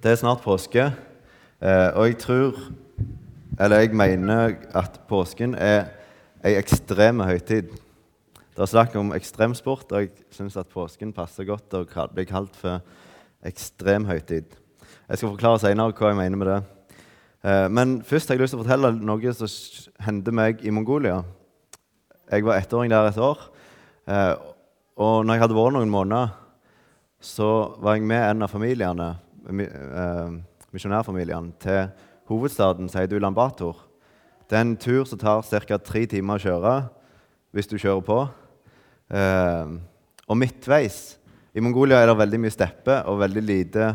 Det er snart påske, eh, og jeg tror Eller jeg mener at påsken er ei ekstrem høytid. Det er snakk om ekstremsport, og jeg syns at påsken passer godt og blir kalt for ekstrem høytid. Jeg skal forklare senere hva jeg mener med det. Eh, Men først har jeg lyst til å fortelle noe som hendte meg i Mongolia. Jeg var ettåring der et år, eh, og når jeg hadde vært noen måneder så var jeg med en av familiene, eh, misjonærfamiliene til hovedstaden Seidu Lambator. Det er en tur som tar ca. tre timer å kjøre hvis du kjører på. Eh, og midtveis I Mongolia er det veldig mye steppe og veldig lite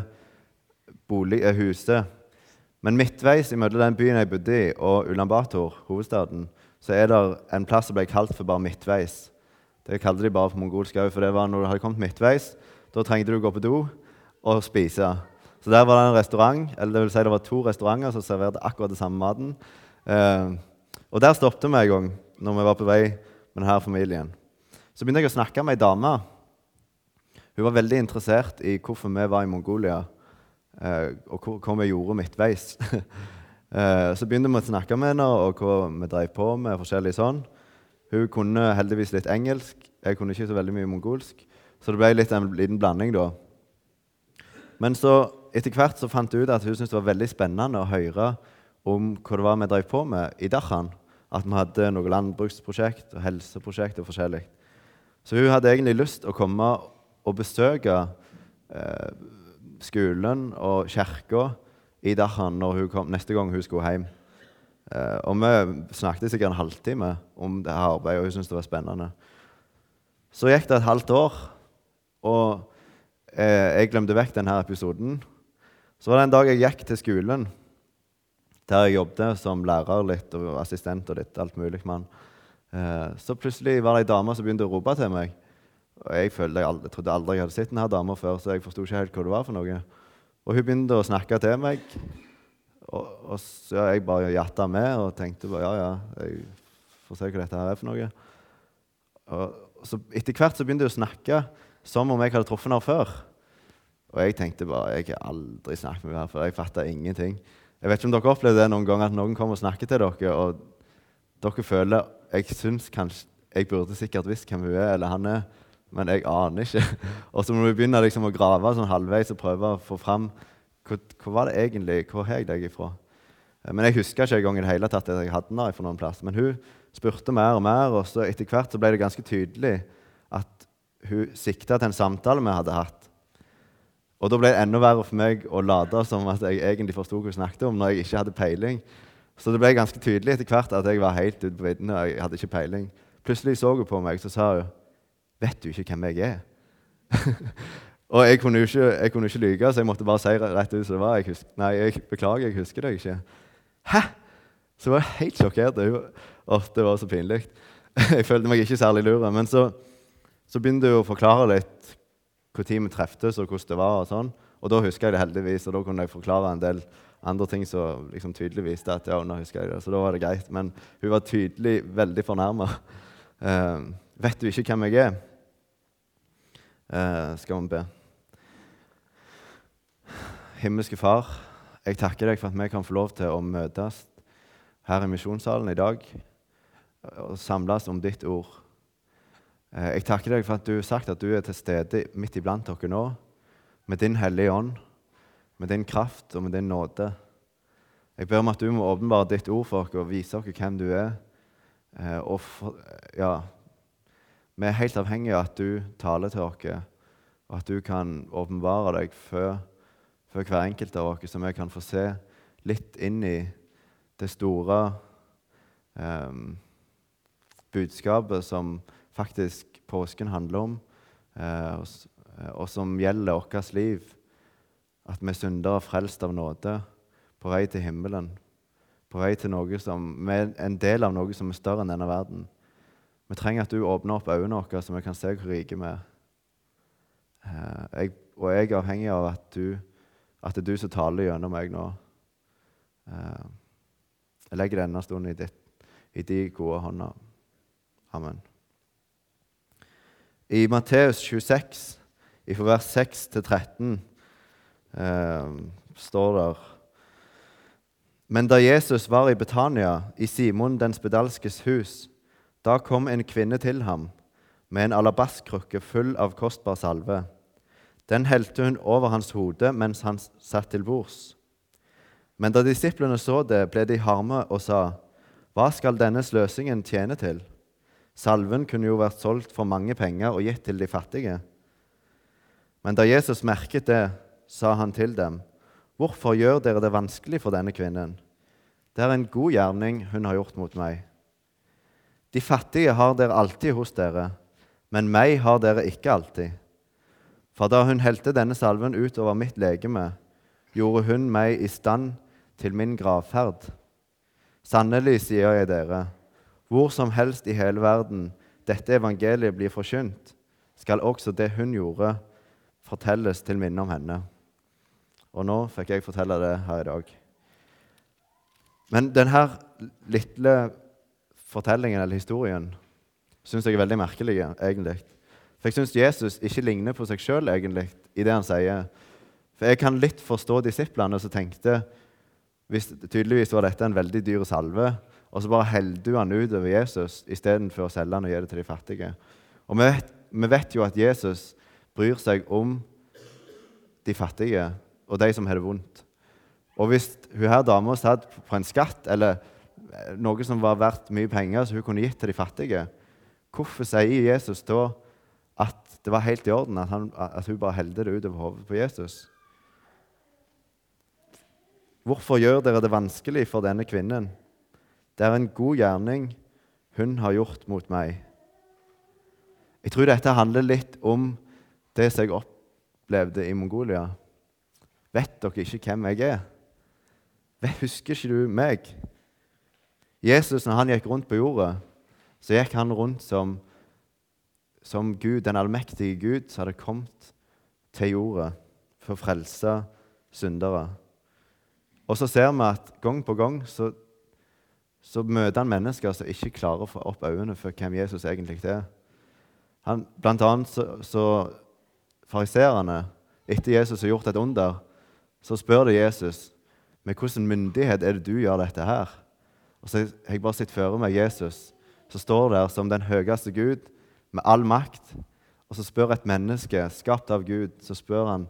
bolig, eh, huser. Men midtveis mellom den byen jeg bodde i, og Ulan Bator, hovedstaden, så er det en plass som ble kalt for bare midtveis. Det kalte de bare for mongolsk òg, for det var når du hadde kommet midtveis, da trengte du å gå på do og spise. Så der var det en restaurant, eller det vil si det var to restauranter som serverte akkurat det samme maten. Eh, og der stoppet vi en gang når vi var på vei med denne familien. Så begynte jeg å snakke med ei dame. Hun var veldig interessert i hvorfor vi var i Mongolia, eh, og hva, vi gjorde midtveis. eh, så begynte vi å snakke med henne og hva vi drev på med. forskjellig sånn. Hun kunne heldigvis litt engelsk. Jeg kunne ikke så veldig mye mongolsk. Så det ble litt en liten blanding da. Men så etter hvert så fant hun ut at hun syntes det var veldig spennende å høre om hva det var vi drev på med i Dachan. At vi hadde noe landbruksprosjekt og helseprosjekt og forskjellig. Så hun hadde egentlig lyst til å komme og besøke eh, skolen og kirka i Dachan når hun kom, neste gang hun skulle hjem. Eh, og vi snakket sikkert en halvtime om det her arbeidet, og hun syntes det var spennende. Så gikk det et halvt år, og eh, jeg glemte vekk denne episoden. Så var det en dag jeg gikk til skolen, der jeg jobbet som lærer litt og assistent og litt alt mulig mann. Eh, så plutselig var det ei dame som begynte å rope til meg. Og jeg, følte jeg, aldri, trodde aldri jeg hadde sett denne dama før, så jeg forsto ikke helt hva det var for noe. Og hun begynte å snakke til meg, og, og så jeg bare jatta med og tenkte bare, ja, ja, jeg får se hva dette her er for noe. Og så etter hvert så begynte hun å snakke som om jeg hadde truffet henne før. Og jeg tenkte bare jeg har aldri snakket med henne før. Jeg fatta ingenting. Jeg vet ikke om dere opplevde det noen gang at noen kommer og snakker til dere, og dere føler Jeg syns kanskje Jeg burde sikkert visst hvem hun er, eller han er, men jeg aner ikke. Og så må vi begynne liksom å grave sånn halvveis og prøve å få fram hvor, hvor var det egentlig, hvor har jeg deg ifra? Eh, Men jeg huska ikke engang i det hele tatt at jeg hadde den fra noen plass. Men hun spurte mer og mer, og etter hvert ble det ganske tydelig at hun sikta til en samtale vi hadde hatt. Og da ble det enda verre for meg å late som at jeg egentlig forsto hva hun snakket om, når jeg ikke hadde peiling. Så det ble ganske tydelig etter hvert at jeg var helt ute på viddene. og jeg hadde ikke peiling. Plutselig så hun på meg, så sa hun Vet du ikke hvem jeg er? og jeg kunne ikke, ikke lyge, så jeg måtte bare si rett ut som det var. Jeg husker, nei, jeg beklager, jeg husker deg ikke. Hæ? Så var jeg helt sjokkert. Åh, det var så pinlig. Jeg følte meg ikke særlig lur. Men så, så begynte hun å forklare litt når vi treftes, og hvordan det var. Og sånn. Og da husker jeg det heldigvis, og da kunne jeg forklare en del andre ting som liksom tydelig viste at ja, nå husker jeg det. Så da var det greit. Men hun var tydelig veldig fornærma. Uh, vet du ikke hvem jeg er? Uh, skal vi be. Himmelske Far, jeg takker deg for at vi kan få lov til å møtes her i misjonssalen i dag og samles om ditt ord. Eh, Jeg takker deg for at du har sagt at du er til stede midt iblant dere nå, med din hellige ånd, med din kraft og med din nåde. Jeg ber om at du må åpenbare ditt ord for oss og vise oss hvem du er. Eh, Og for, ja, vi er helt avhengige av at du taler til oss, og at du kan åpenbare deg for, for hver enkelt av oss, så vi kan få se litt inn i det store um, budskapet som faktisk påsken handler om, eh, eh, og som gjelder vårt liv. At vi er syndere frelst av nåde, på vei til himmelen. På vei til noe som Vi er en del av noe som er større enn denne verden. Vi trenger at du åpner opp øynene våre, så vi kan se hvor rike vi er. Eh, jeg, og jeg er avhengig av at, du, at det er du som taler gjennom meg nå. Jeg legger denne stunden i, ditt, i de gode hånda. Amen. I Matteus 26, fra vers 6 til 13, eh, står der Men da Jesus var i Betania, i Simon den spedalskes hus, da kom en kvinne til ham med en alabastkrukke full av kostbar salve. Den helte hun over hans hode mens han satt til bords. Men da disiplene så det, ble de harme og sa, Hva skal denne sløsingen tjene til? Salven kunne jo vært solgt for mange penger og gitt til de fattige. Men da Jesus merket det, sa han til dem, Hvorfor gjør dere det vanskelig for denne kvinnen? Det er en god gjerning hun har gjort mot meg. De fattige har dere alltid hos dere, men meg har dere ikke alltid. For da hun helte denne salven utover mitt legeme, gjorde hun meg i stand til min gravferd. Sannelig, sier jeg dere, hvor som helst i hele verden dette evangeliet blir forkynt, skal også det hun gjorde, fortelles til minne om henne. Og nå fikk jeg fortelle det her i dag. Men denne lille fortellingen eller historien syns jeg er veldig merkelig, egentlig. For jeg syns Jesus ikke ligner på seg sjøl egentlig i det han sier. For jeg kan litt forstå disiplene som tenkte hvis tydeligvis var dette en veldig dyr salve, og så bare heller du han ut over Jesus istedenfor å selge han og gi det til de fattige. Og vi vet, vi vet jo at Jesus bryr seg om de fattige og de som har det vondt. Og hvis hun her dama satt på en skatt eller noe som var verdt mye penger, som hun kunne gitt til de fattige, hvorfor sier Jesus da at det var helt i orden at, han, at hun bare helte det utover hodet på Jesus? Hvorfor gjør dere det vanskelig for denne kvinnen? Det er en god gjerning hun har gjort mot meg. Jeg tror dette handler litt om det som jeg opplevde i Mongolia. Vet dere ikke hvem jeg er? Husker ikke du meg? Jesus, når han gikk rundt på jorda, så gikk han rundt som, som Gud, den allmektige Gud, som hadde kommet til jorda for å frelse syndere. Og så ser vi at gang på gang så, så møter han mennesker som ikke klarer å få opp øynene for hvem Jesus egentlig er. Han, blant annet så, så Fariseerne, etter Jesus har gjort et under, så spør de Jesus med hvilken myndighet er det du gjør dette her. Og så har jeg bare sett for meg Jesus som står der som den høyeste Gud med all makt. Og så spør et menneske skapt av Gud, så spør han,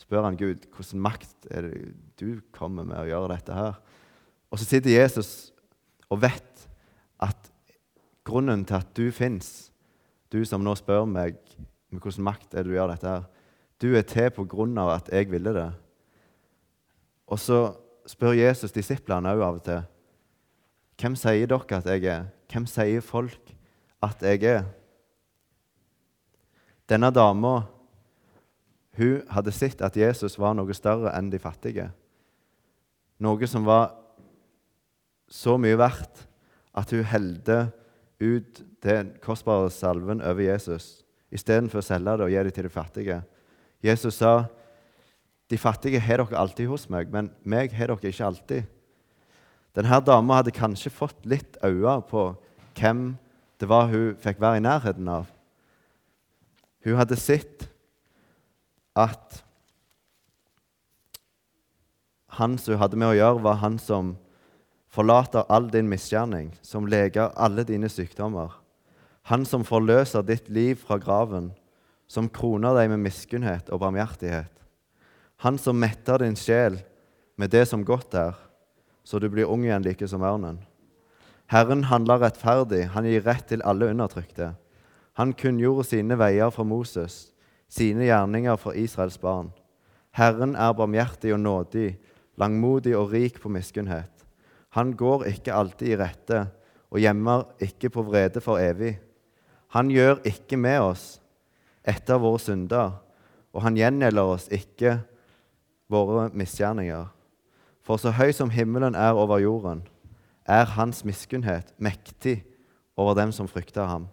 spør han Gud hvilken makt er det du kommer med å gjøre dette her. Og så sitter Jesus og vet at grunnen til at du fins, du som nå spør meg med hvilken makt er det du gjør dette her, du er til på grunn av at jeg ville det. Og så spør Jesus disiplene òg av og til hvem sier dere at jeg er? Hvem sier folk at jeg er? Denne dama hun hadde sett at Jesus var noe større enn de fattige. Noe som var så mye verdt at hun helte ut den kostbare salven over Jesus istedenfor å selge det og gi det til de fattige. Jesus sa, 'De fattige har dere alltid hos meg, men meg har dere ikke alltid.' Denne dama hadde kanskje fått litt øye på hvem det var hun fikk være i nærheten av. Hun hadde sett at han som hun hadde med å gjøre, var han som forlater all din misgjerning, som leger alle dine sykdommer. Han som forløser ditt liv fra graven, som kroner deg med miskunnhet og barmhjertighet. Han som metter din sjel med det som godt er, så du blir ung igjen like som ørnen. Herren handler rettferdig, han gir rett til alle undertrykte. Han kunngjorde sine veier for Moses, sine gjerninger for Israels barn. Herren er barmhjertig og nådig, langmodig og rik på miskunnhet. Han går ikke alltid i rette og gjemmer ikke på vrede for evig. Han gjør ikke med oss etter våre synder, og han gjengjelder oss ikke våre misgjerninger. For så høy som himmelen er over jorden, er hans miskunnhet mektig over dem som frykter ham.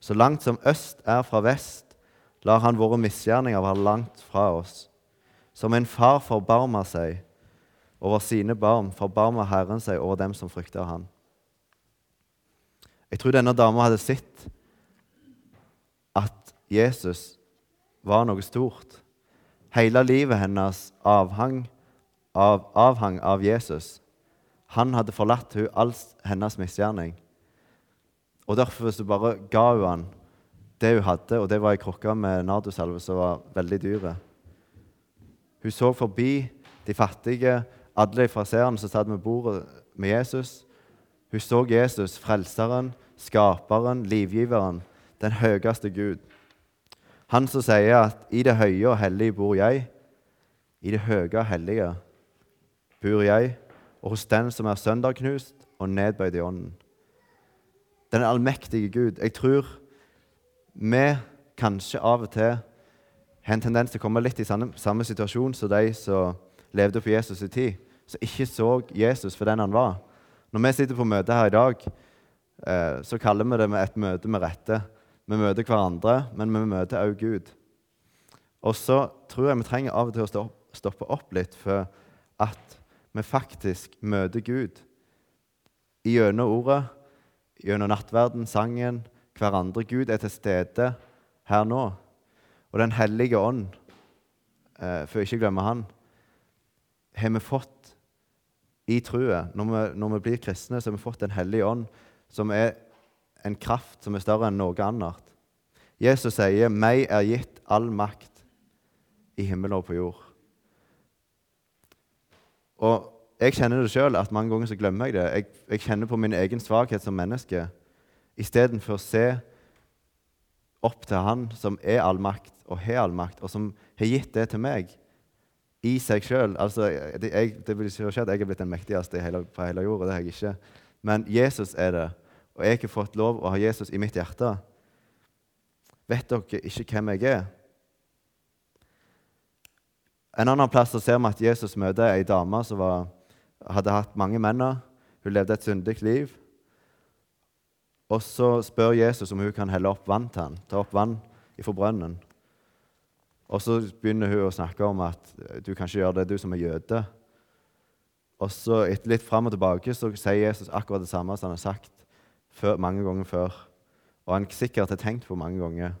Så langt som øst er fra vest, lar han våre misgjerninger være langt fra oss. Som en far forbarmer seg over sine barn, forbarmer Herren seg over dem som frykter han. Jeg tror denne dama hadde sett at Jesus var noe stort. Hele livet hennes avhang av, avhang av Jesus. Han hadde forlatt hun all hennes misgjerning. Og Derfor så bare ga hun han det hun hadde, og det var ei krukke med nardosalve som var veldig dyre. Hun så forbi de fattige, alle de fraseerne som satt med bordet med Jesus. Hun så Jesus, frelseren, skaperen, livgiveren, den høyeste Gud. Han som sier at 'i det høye og hellige bor jeg', i det høye og hellige bor jeg, og hos den som er sønderknust og nedbøyd i ånden. Den allmektige Gud. Jeg tror vi kanskje av og til har en tendens til å komme litt i samme, samme situasjon som de som levde på Jesus' i tid, som ikke så Jesus for den han var. Når vi sitter på møte her i dag, eh, så kaller vi det et møte med rette. Vi møter hverandre, men vi møter òg Gud. Og så tror jeg vi trenger av og til å stoppe opp litt for at vi faktisk møter Gud gjennom ordet, gjennom nattverden, sangen, hverandre. Gud er til stede her nå. Og Den hellige ånd, for for ikke å glemme Han, har vi fått i trua. Når, når, vi blir kristne, så har vi fått Den hellige ånd, som er en kraft som er større enn noe annet. Jesus sier, 'Meg er gitt all makt i himmelen og på jord'. Og Jeg kjenner det sjøl at mange ganger så glemmer jeg det. Jeg, jeg kjenner på min egen svakhet som menneske. Istedenfor å se opp til Han som er all makt og har all makt, og som har gitt det til meg i seg sjøl. Altså, det, det, vil ikke si at jeg er blitt den mektigste hele, på hele jorda. Det har jeg ikke. Men Jesus er det. Og jeg har fått lov å ha Jesus i mitt hjerte. Vet dere ikke hvem jeg er? En annen plass ser vi at Jesus møter ei dame som var, hadde hatt mange menn. Hun levde et syndig liv. Og så spør Jesus om hun kan helle opp vann til han, ta opp vann fra brønnen. Og så begynner hun å snakke om at du kan ikke gjøre det, du som er jøde. Og så etter litt fram og tilbake så sier Jesus akkurat det samme som han har sagt før, mange ganger før, og han sikkert har tenkt på mange ganger.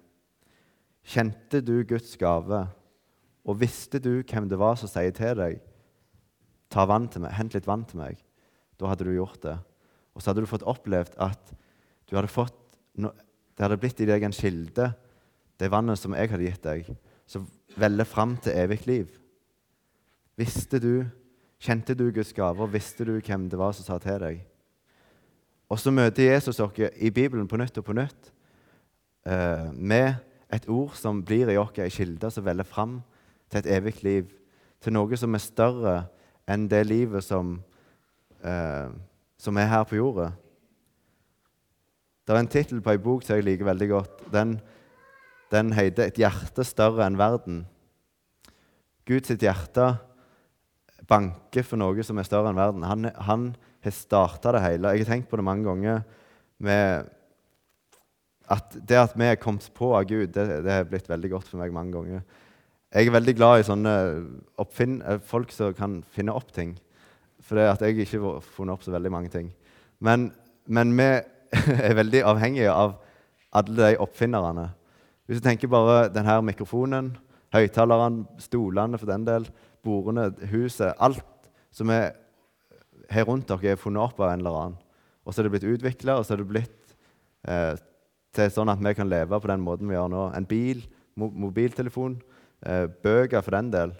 Kjente du Guds gave, og visste du hvem det var som sier til deg ta vann til meg, hent litt vann til meg, da hadde du gjort det. Og så hadde du fått opplevd at du hadde fått det hadde blitt i deg en kilde, det vannet som jeg hadde gitt deg, som veller fram til evig liv. Visste du, Kjente du Guds gaver? Visste du hvem det var som sa til deg? Og så møter Jesus dere i Bibelen på nytt og på nytt eh, med et ord som blir i oss ei kilde som veller fram til et evig liv, til noe som er større enn det livet som, eh, som er her på jorda. Det er en tittel på ei bok som jeg liker veldig godt. Den, den heter 'Et hjerte større enn verden'. Guds hjerte banker for noe som er større enn verden. Han, han har starta det hele. Jeg har tenkt på det mange ganger med at det at vi er kommet på av Gud, det, det har blitt veldig godt for meg mange ganger. Jeg er veldig glad i sånne eh, folk som kan finne opp ting. For det at jeg ikke har funnet opp så veldig mange ting. Men, men vi er veldig avhengige av alle de oppfinnerne. Hvis du tenker bare denne mikrofonen, høyttalerne, stolene for den del, bordene, huset Alt som er her rundt dere, er funnet opp av en eller annen. Og så er det blitt utvikla, og så er det blitt eh, til sånn at vi kan leve på den måten vi gjør nå. En bil, mo mobiltelefon, eh, bøker for den del.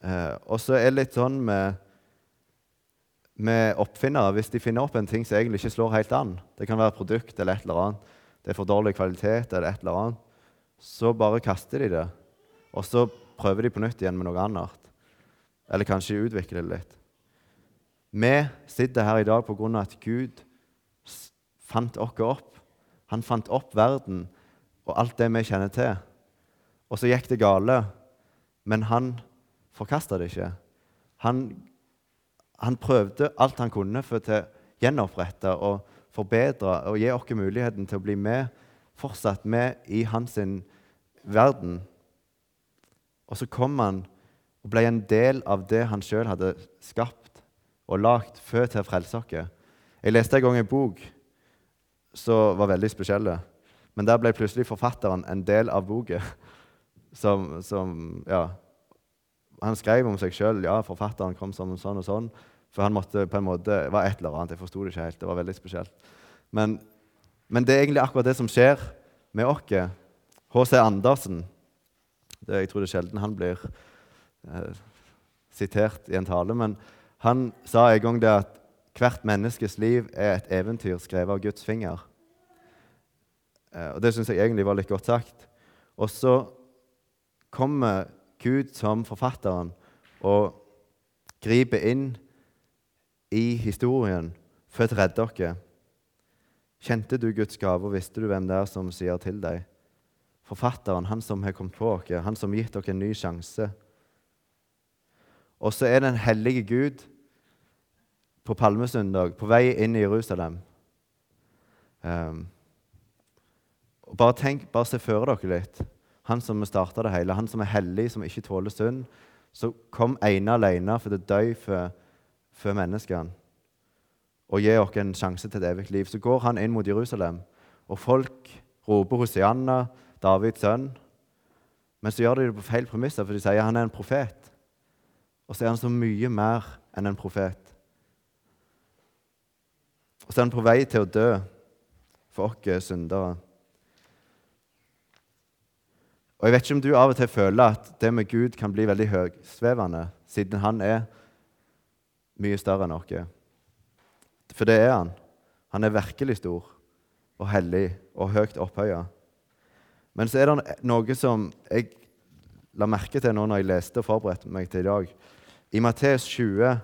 Eh, og så er det litt sånn med, med oppfinnere Hvis de finner opp en ting som egentlig ikke slår helt an, det kan være et produkt eller et eller annet, det er for dårlig kvalitet eller et eller annet, så bare kaster de det. Og så prøver de på nytt igjen med noe annet. Eller kanskje utvikler det litt. Vi sitter her i dag pga. at Gud fant oss opp. Han fant opp verden og alt det vi kjenner til. Og så gikk det gale, men han forkasta det ikke. Han, han, prøvde alt han kunne for å gjenopprette og forbedre og gi oss muligheten til å bli med, fortsatt med i hans verden. Og så kom han og ble en del av det han sjøl hadde skapt og lagd før til å frelse oss. Jeg leste en gang en bok som var veldig spesiell. Men der ble plutselig forfatteren en del av boka. Som, som, ja, han skrev om seg sjøl. Ja, forfatteren kom som sånn og sånn. For han måtte på en måte Det var et eller annet. Jeg forsto det ikke helt. Det var veldig spesielt. Men, men det er egentlig akkurat det som skjer med oss. H.C. Andersen det, Jeg tror det er sjelden han blir eh, sitert i en tale. Men han sa en gang det at hvert menneskes liv er et eventyr skrevet av Guds finger. Eh, og Det syns jeg egentlig var litt godt sagt. Og så kommer Gud som forfatteren og griper inn i historien for å redde dere. Kjente du Guds gave, og visste du hvem det er som sier til deg? Forfatteren, han som har kommet på dere, han som har gitt dere en ny sjanse. Og så er den hellige Gud på palmesøndag på vei inn i Jerusalem. Um, bare tenk, bare se for dere litt. Han som starta det hele, han som er hellig, som ikke tåler synd, som kom ene alene for å dø for, for menneskene og gi oss en sjanse til et evig liv. Så går han inn mot Jerusalem, og folk roper Hosianna, Davids sønn. Men så gjør de det på feil premisser, for de sier han er en profet. Og så er han så mye mer enn en profet. Og så er han på vei til å dø for oss syndere. Og Jeg vet ikke om du av og til føler at det med Gud kan bli veldig høysvevende, siden han er mye større enn oss. For det er han. Han er virkelig stor og hellig og høyt opphøya. Men så er det noe som jeg la merke til nå når jeg leste og forberedte meg til i dag. I Matteus 20,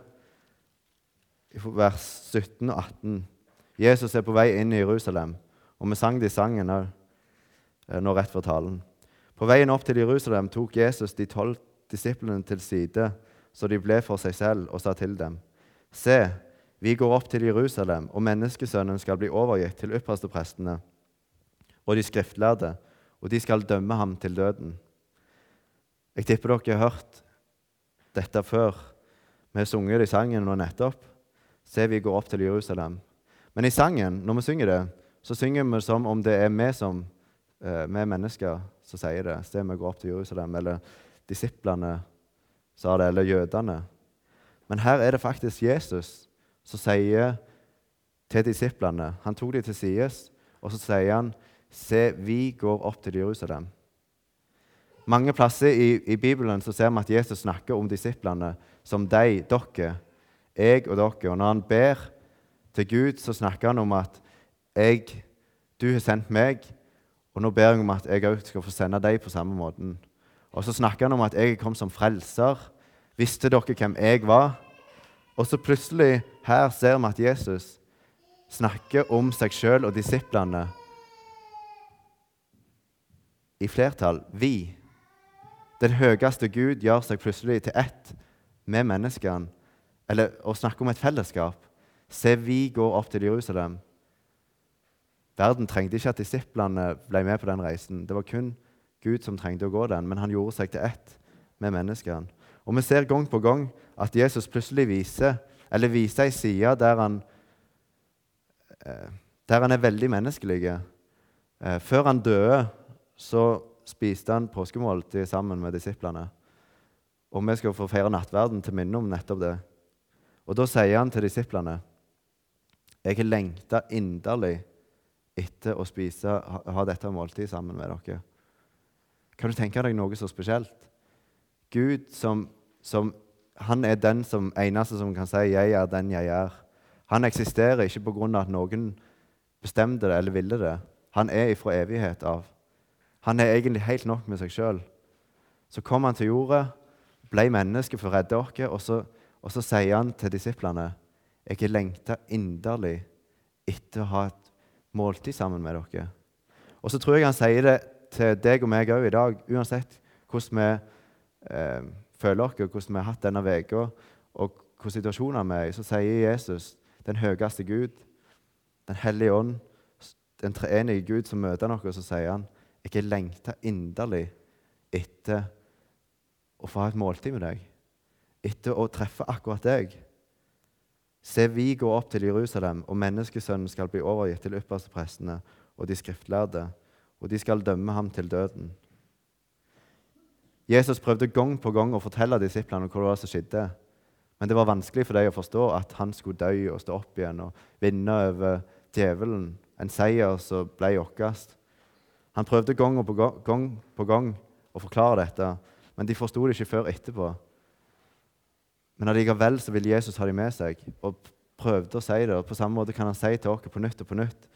vers 17 og 18 Jesus er på vei inn i Jerusalem, og vi sang de sangene, eh, nå rett før talen. På veien opp til Jerusalem tok Jesus de tolv disiplene til side, så de ble for seg selv, og sa til dem.: Se, vi går opp til Jerusalem, og menneskesønnen skal bli overgitt til yppersteprestene og de skriftlærde, og de skal dømme ham til døden. Jeg tipper dere har hørt dette før. Vi har sunget det i sangen nå nettopp. Se, vi går opp til Jerusalem. Men i sangen, når vi synger det, så synger vi som om det er vi som eh, vi mennesker som sier det. Se, vi går opp til Jerusalem. Eller disiplene sa det, eller jødene. Men her er det faktisk Jesus som sier til disiplene Han tok dem til sides, og så sier han, 'Se, vi går opp til Jerusalem'. Mange plasser i, i Bibelen så ser vi at Jesus snakker om disiplene som de, dere, jeg og dere. Og når han ber til Gud, så snakker han om at jeg, 'du har sendt meg', og nå ber jeg om at jeg òg skal få sende deg på samme måten. Og så snakker han om at jeg kom som frelser. Visste dere hvem jeg var? Og så plutselig her ser vi at Jesus snakker om seg sjøl og disiplene i flertall. Vi. Den høyeste Gud gjør seg plutselig til ett med menneskene, eller å snakke om et fellesskap. Se, vi går opp til Jerusalem. Verden trengte ikke at disiplene ble med på den reisen. Det var kun Gud som trengte å gå den, men han gjorde seg til ett med menneskene. Og Vi ser gang på gang at Jesus plutselig viser eller viser ei side der han, eh, der han er veldig menneskelig. Eh, før han døde, så spiste han påskemåltid sammen med disiplene. Og vi skal få feire nattverden til minne om nettopp det. Og Da sier han til disiplene jeg har lengta inderlig etter å spise, ha, dette måltidet sammen med dere. Kan du tenke deg noe så spesielt? Gud som, som han er den som, eneste som kan si 'jeg er den jeg er'. Han eksisterer ikke pga. at noen bestemte det eller ville det. Han er ifra evighet av. Han er egentlig helt nok med seg sjøl. Så kom han til jorda, ble menneske for å redde oss, og så, og så sier han til disiplene 'Jeg har lengta inderlig etter å ha et måltid sammen med dere'. Og så tror jeg han sier det til deg og meg òg i dag, uansett hvordan vi eh, føler oss, hvordan vi har hatt denne uka, og hvilke situasjoner vi er i, så sier Jesus, den høyeste Gud, Den hellige ånd, den treenige Gud som møter oss, så sier han jeg lengter inderlig etter å få ha et måltid med deg, etter å treffe akkurat deg. Se, vi går opp til Jerusalem, og menneskesønnen skal bli overgitt til yppersteprestene og de skriftlærde, og de skal dømme ham til døden. Jesus prøvde gang på gang å fortelle disiplene hva det var som skjedde. Men det var vanskelig for dem å forstå at han skulle dø og stå opp igjen og vinne over djevelen. En seier som ble vår. Han prøvde gang på gang, på gang å forklare dette, men de forsto det ikke før etterpå. Men allikevel så ville Jesus ha dem med seg og prøvde å si det. og På samme måte kan han si til oss på nytt og på nytt.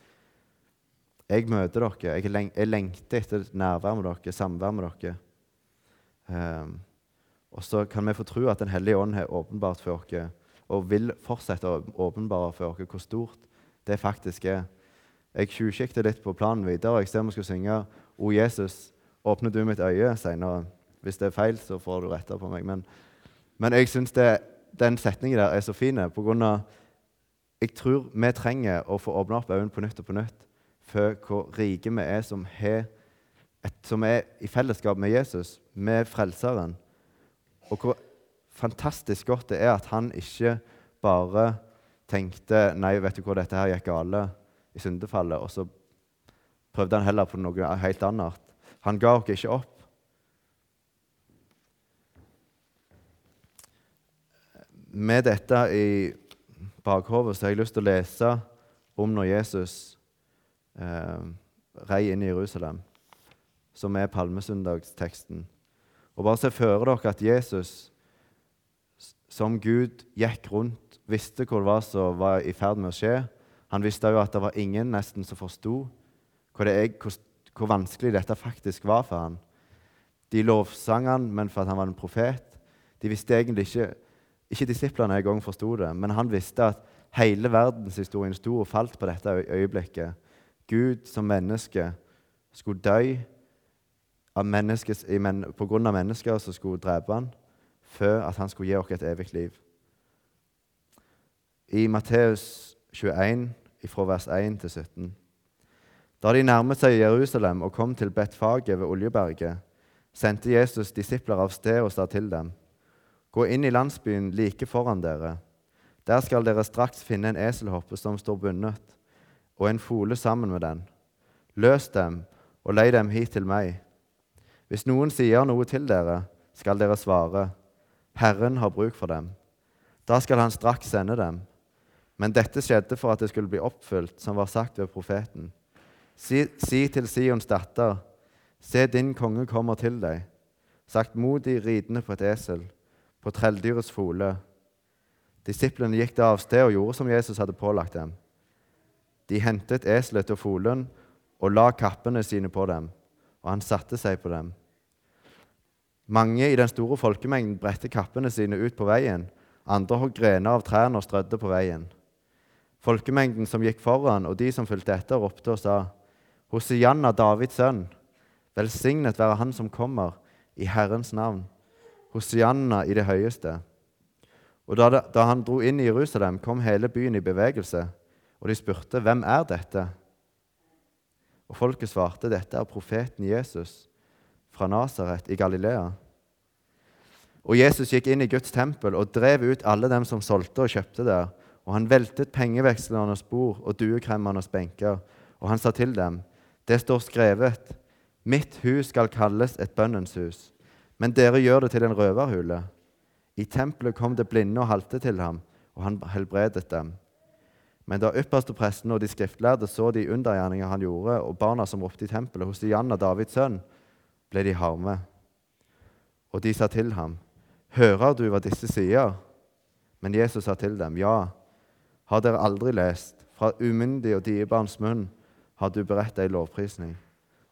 Jeg møter dere. Jeg, leng jeg lengter etter nærvær med dere, samvær med dere. Um, og så kan vi få tro at Den hellige ånd har åpenbart for oss og vil fortsette å åpenbare for oss hvor stort det faktisk er. Jeg tjuvkikket litt på planen videre. og Jeg ser vi skal synge 'O Jesus, åpner du mitt øye' senere. Hvis det er feil, så får du rette på meg. Men, men jeg syns den setningen der er så fin. Jeg tror vi trenger å få åpne opp øynene på nytt og på nytt for hvor rike vi er som, et, som er i fellesskap med Jesus, med Frelseren. Og hvor fantastisk godt det er at han ikke bare tenkte nei, vet du hvor dette her gikk gale i syndefallet, og så prøvde han heller på noe helt annet. Han ga oss ikke opp. Med dette i bakhodet har jeg lyst til å lese om når Jesus eh, rei inn i Jerusalem, som er palmesøndagsteksten. Og bare se for dere at Jesus som Gud gikk rundt, visste hvor det var som var i ferd med å skje. Han visste jo at det var ingen nesten som forsto hvor, hvor, hvor, vanskelig dette faktisk var for han. De lovsang han, men for at han var en profet. De visste egentlig ikke Ikke disiplene engang forsto det, men han visste at hele verdenshistorien sto og falt på dette øyeblikket. Gud som menneske skulle dø på grunn av mennesker som skulle drepe han, før at han skulle gi oss et evig liv. I Matteus 21, fra vers 1 til 17. Da de nærmet seg Jerusalem og kom til Betfaget ved Oljeberget, sendte Jesus disipler av sted og sa til dem.: Gå inn i landsbyen like foran dere. Der skal dere straks finne en eselhoppe som står bundet, og en fole sammen med den. Løs dem og lei dem hit til meg. Hvis noen sier noe til dere, skal dere svare:" Herren har bruk for dem. Da skal han straks sende dem. Men dette skjedde for at det skulle bli oppfylt, som var sagt ved profeten. Si, si til Sions datter, se din konge kommer til deg, sagt modig ridende på et esel, på trelldyrets fole. Disiplene gikk da av sted og gjorde som Jesus hadde pålagt dem. De hentet eselet og folen og la kappene sine på dem, og han satte seg på dem. Mange i den store folkemengden bredte kappene sine ut på veien. Andre hogg grener av trærne og strødde på veien. Folkemengden som gikk foran, og de som fulgte etter, ropte og sa:" Hosianna, Davids sønn, velsignet være Han som kommer, i Herrens navn. Hosianna i det høyeste. Og da, da han dro inn i Jerusalem, kom hele byen i bevegelse, og de spurte, 'Hvem er dette?' Og folket svarte, 'Dette er profeten Jesus' fra Nasaret i Galilea. Og Jesus gikk inn i Guds tempel og drev ut alle dem som solgte og kjøpte der. Og han veltet pengevekslernes bord og duekremmernes benker. Og han sa til dem, det står skrevet, mitt hus skal kalles et bønnens hus, men dere gjør det til en røverhule. I tempelet kom det blinde og halte til ham, og han helbredet dem. Men da ypperstepresten og de skriftlærde så de undergjerninger han gjorde, og barna som ropte i tempelet hos Janna, Davids sønn, ble de harme. Og de sa til ham, Hører du hva disse sier? Men Jesus sa til dem, Ja, har dere aldri lest, fra umyndig og diebarns munn har du beredt ei lovprisning.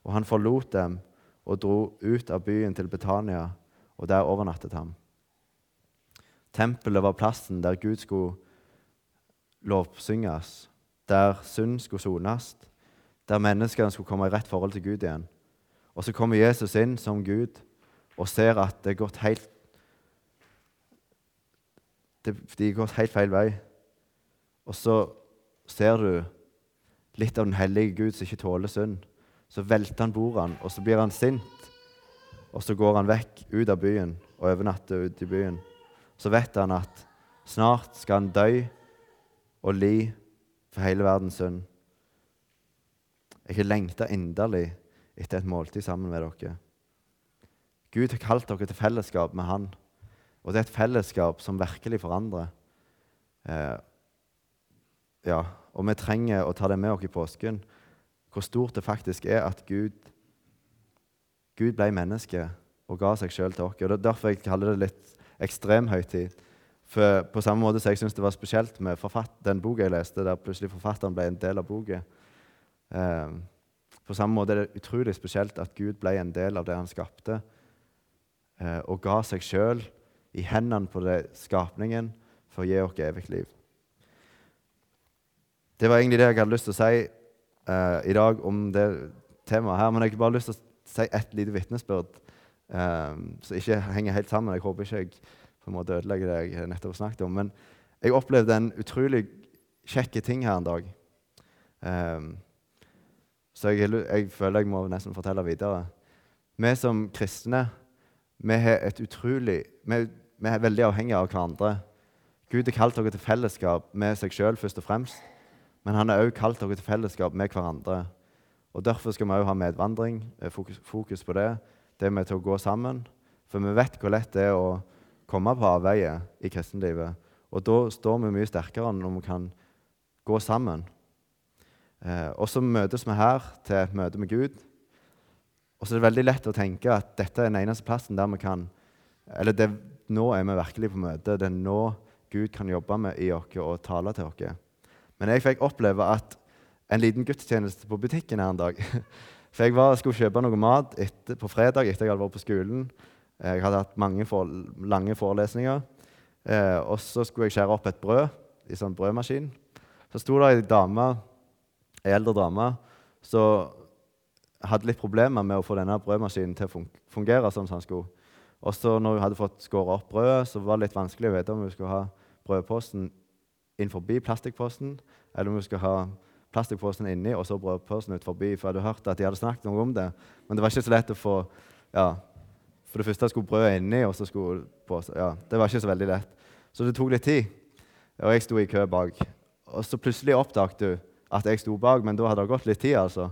Og han forlot dem og dro ut av byen til Betania, og der overnattet ham. Tempelet var plassen der Gud skulle lovsynges, der synd skulle sones, der menneskene skulle komme i rett forhold til Gud igjen. Og så kommer Jesus inn som Gud og ser at det er gått helt det, De har gått helt feil vei. Og så ser du litt av den hellige Gud som ikke tåler synd. Så velter han bordene, og så blir han sint. Og så går han vekk ut av byen og overnatter ute i byen. Så vet han at snart skal han dø og li for hele verdens synd. Jeg har lengta inderlig etter et måltid sammen med dere. Gud har kalt dere til fellesskap med Han. Og det er et fellesskap som virkelig forandrer. Eh, ja, og vi trenger å ta det med oss i påsken, hvor stort det faktisk er at Gud, Gud ble menneske og ga seg sjøl til oss. Og Det er derfor jeg kaller det litt ekstremhøytid. For på samme måte som jeg syns det var spesielt med den boka jeg leste, der plutselig forfatteren ble en del av boka. Eh, på samme måte er det utrolig spesielt at Gud ble en del av det han skapte, eh, og ga seg sjøl i hendene på det, skapningen for å gi oss evig liv. Det var egentlig det jeg hadde lyst til å si eh, i dag om det temaet her. Men jeg har bare lyst til å si ett lite vitnesbyrd eh, som ikke henger helt sammen. Jeg håper ikke jeg på en måte ødelegge det jeg nettopp snakket om. Men jeg opplevde en utrolig kjekk ting her en dag. Um, så jeg, jeg, føler jeg må nesten fortelle videre. Vi som kristne vi er, utrolig, vi, vi er veldig avhengige av hverandre. Gud har kalt dere til fellesskap med seg sjøl først og fremst. Men han har også kalt dere til fellesskap med hverandre. Og Derfor skal vi òg ha medvandring, eh, fokus, fokus på det. Det med til å gå sammen. For vi vet hvor lett det er å komme på avveie i kristenlivet. Og da står vi mye sterkere når vi kan gå sammen. Eh, og så møtes vi her til et møte med Gud. Og så er det veldig lett å tenke at dette er den eneste plassen der vi kan Eller det, nå er vi virkelig på møte. Det er nå Gud kan jobbe med i oss og tale til oss. Men jeg fikk oppleve at en liten gudstjeneste på butikken her en dag. For jeg var, skulle kjøpe noe mat etter, på fredag etter jeg hadde vært på skolen. Jeg hadde hatt mange for, lange forelesninger. Eh, og så skulle jeg skjære opp et brød i sånn brødmaskin. Så sto det ei dame, ei eldre dame som hadde litt problemer med å få denne brødmaskinen til å fungere sånn som den skulle. Og så når hun hadde fått skåret opp brødet, så var det litt vanskelig å vite om hun skulle ha brødposten forbi plastikkposten, eller om hun skulle ha plastikkposten inni og så brødposten ut forbi. For jeg hadde hørt at de hadde snakket noe om det, men det var ikke så lett å få ja, For det første skulle brødet inni, og så skulle på, ja, Det var ikke så veldig lett. Så det tok litt tid, og jeg sto i kø bak. Og så plutselig oppdaget hun at jeg sto bak, men da hadde det gått litt tid. altså.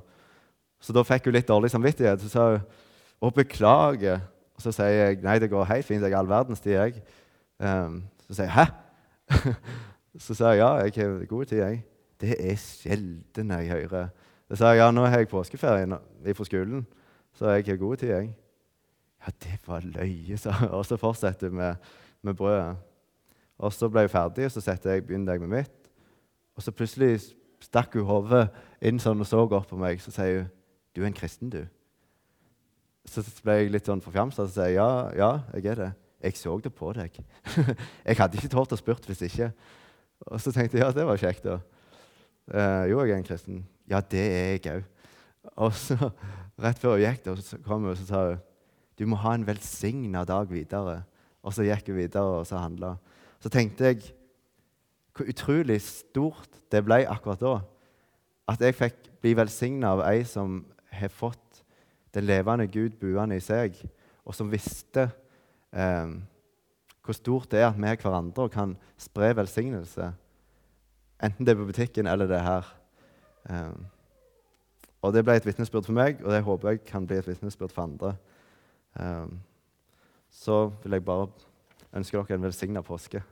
Så da fikk hun litt dårlig samvittighet. Så sa hun å, beklager. Og så sier jeg nei, det går helt fint. Jeg er all verdens tid, jeg. Um, så sier jeg hæ? Så sa jeg ja, jeg har god tid, jeg. Det er sjelden jeg hører. Så sa jeg ja, nå har jeg påskeferie fra skolen, så jeg har god tid, jeg. Ja, det var løye, sa Og så fortsetter vi med, med, brødet. Og så ble jeg ferdig, og så jeg, begynte jeg med mitt. Og så plutselig stakk hun hodet inn sånn og så godt på meg. Så sier hun, 'Du er en kristen, du.' Så ble jeg litt sånn forfjamsa og så sier ja, ja, jeg er det. Jeg så det på deg. jeg hadde ikke tort å spurt hvis ikke. Og så tenkte jeg ja, det var kjekt. da. Eh, jo, jeg er en kristen. Ja, det er jeg òg. Og så, rett før hun gikk, da, så kom hun og så sa hun, du må ha en velsigna dag videre. Og så gikk hun videre og så handla. Så tenkte jeg hvor utrolig stort det ble akkurat da. At jeg fikk bli velsigna av ei som har fått den levende Gud buende i seg, og som visste eh, hvor stort det er at vi er hverandre og kan spre velsignelse. Enten det er på butikken eller det er her. Eh, og Det ble et vitnesbyrd for meg, og det håper jeg kan bli et vitnesbyrd for andre. Um, så vil jeg bare ønske dere en velsigna påske.